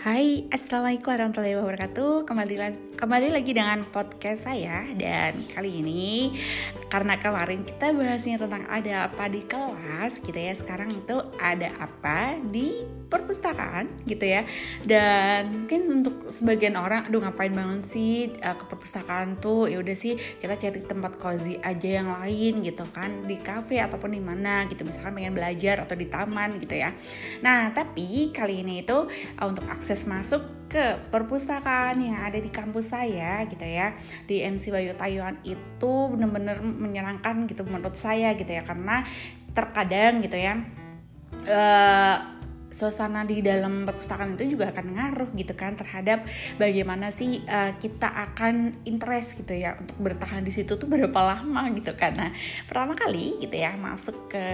Hai, Assalamualaikum warahmatullahi wabarakatuh. Kembali, kembali lagi dengan podcast saya. Dan kali ini Karena kemarin kita bahasnya tentang ada apa di kelas gitu ya Sekarang itu ada apa di perpustakaan gitu ya. Dan mungkin untuk sebagian orang Aduh ngapain banget sih uh, ke perpustakaan tuh? Ya udah sih kita cari tempat cozy aja yang lain gitu kan Di cafe ataupun di mana gitu. Misalkan pengen belajar atau di taman gitu ya. Nah tapi kali ini itu uh, untuk akses akses masuk ke perpustakaan yang ada di kampus saya gitu ya. Di NC Bayu Taiwan itu benar-benar menyenangkan gitu menurut saya gitu ya. Karena terkadang gitu ya uh, suasana di dalam perpustakaan itu juga akan ngaruh gitu kan terhadap bagaimana sih uh, kita akan interest gitu ya untuk bertahan di situ tuh berapa lama gitu kan. Nah pertama kali gitu ya masuk ke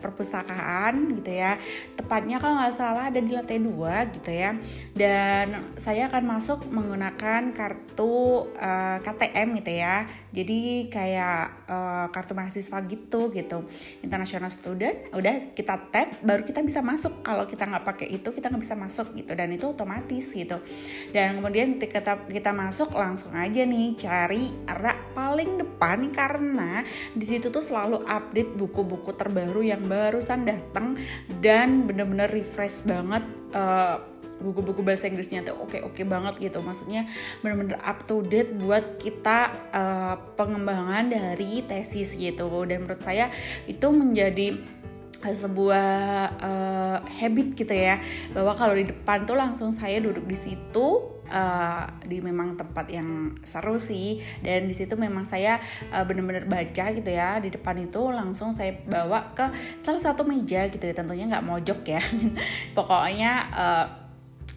perpustakaan gitu ya tepatnya kalau nggak salah ada di lantai dua gitu ya dan saya akan masuk menggunakan kartu uh, eh, KTM gitu ya. Jadi kayak uh, kartu mahasiswa gitu gitu international student. Udah kita tap baru kita bisa masuk kalau kita kita nggak pakai itu kita nggak bisa masuk gitu. Dan itu otomatis gitu. Dan kemudian ketika kita, masuk langsung aja nih cari rak paling depan. Karena di situ tuh selalu update buku-buku terbaru yang barusan datang dan bener-bener refresh banget uh, buku-buku bahasa Inggrisnya tuh oke oke banget gitu. Maksudnya bener-bener up to date buat kita uh, pengembangan dari tesis gitu. Dan menurut saya itu menjadi sebuah uh, habit gitu ya bahwa kalau di depan tuh langsung saya duduk di situ uh, di memang tempat yang seru sih dan di situ memang saya uh, bener-bener baca gitu ya di depan itu langsung saya bawa ke salah satu meja gitu ya tentunya nggak mojok ya. Pokoknya uh,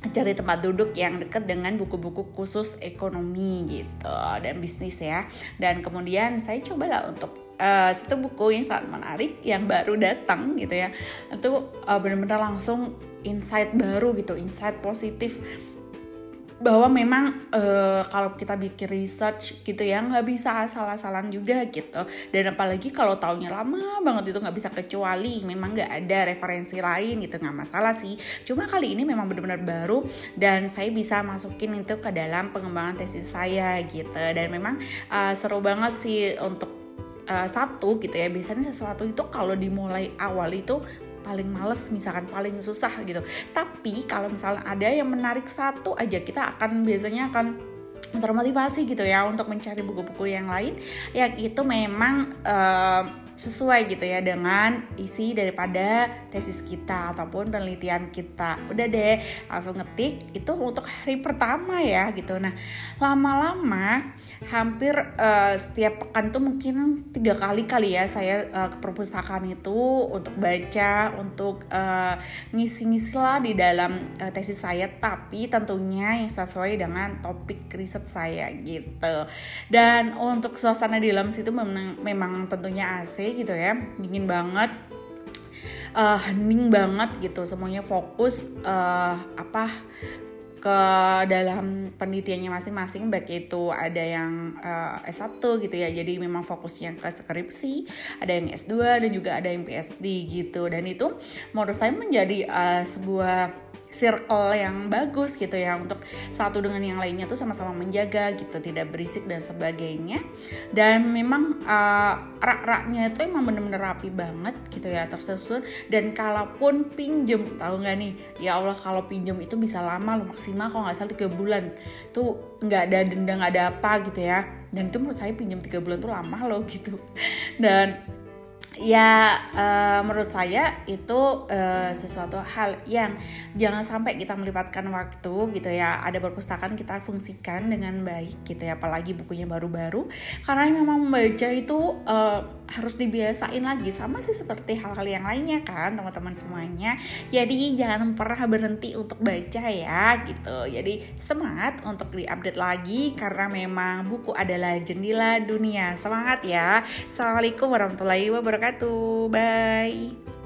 cari tempat duduk yang dekat dengan buku-buku khusus ekonomi gitu dan bisnis ya. Dan kemudian saya cobalah untuk uh, satu buku yang sangat menarik yang baru datang gitu ya. Itu uh, benar-benar langsung insight baru gitu insight positif. Bahwa memang uh, kalau kita bikin research gitu ya nggak bisa asal-asalan juga gitu. Dan apalagi kalau tahunnya lama banget itu nggak bisa kecuali memang nggak ada referensi lain gitu nggak masalah sih. Cuma kali ini memang benar-benar baru dan saya bisa masukin itu ke dalam pengembangan tesis saya gitu. Dan memang uh, seru banget sih untuk uh, satu gitu ya biasanya sesuatu itu kalau dimulai awal itu paling males misalkan paling susah gitu. Tapi kalau misalnya ada yang menarik satu aja kita akan biasanya akan termotivasi gitu ya untuk mencari buku-buku yang lain yang itu memang uh, sesuai gitu ya dengan isi daripada tesis kita ataupun penelitian kita. Udah deh langsung ngetik itu untuk hari pertama ya gitu. Nah lama-lama hampir uh, setiap pekan tuh mungkin tiga kali kali ya saya uh, ke perpustakaan itu untuk baca untuk uh, ngisi-ngisi lah di dalam uh, tesis saya. Tapi tentunya yang sesuai dengan topik riset saya gitu. Dan untuk suasana di dalam situ memang, memang tentunya Gitu ya. Dingin banget. Uh, hening banget gitu. Semuanya fokus uh, apa ke dalam penelitiannya masing-masing. Baik itu ada yang uh, S1 gitu ya. Jadi memang fokusnya ke skripsi ada yang S2 dan juga ada yang PhD gitu. Dan itu menurut saya menjadi uh, sebuah circle yang bagus gitu ya untuk satu dengan yang lainnya tuh sama-sama menjaga gitu tidak berisik dan sebagainya. Dan memang uh, rak-raknya itu emang bener-bener rapi banget gitu ya tersusun. Dan kalaupun pinjem tahu nggak nih? Ya Allah kalau pinjem itu bisa lama loh maksimal kalau nggak salah tiga bulan. Tuh nggak ada denda nggak ada apa gitu ya. Dan itu menurut saya pinjam tiga bulan tuh lama loh gitu. Dan ya uh, menurut saya itu uh, sesuatu hal yang jangan sampai kita melibatkan waktu gitu ya. Ada perpustakaan kita fungsikan dengan baik gitu ya apalagi bukunya baru-baru. Karena memang membaca itu uh, harus dibiasain lagi sama sih seperti hal-hal yang lainnya kan teman-teman semuanya. Jadi jangan pernah berhenti untuk baca ya gitu. Jadi semangat untuk diupdate lagi karena memang buku adalah jendela dunia. Semangat ya. Assalamualaikum warahmatullahi wabarakatuh. Bye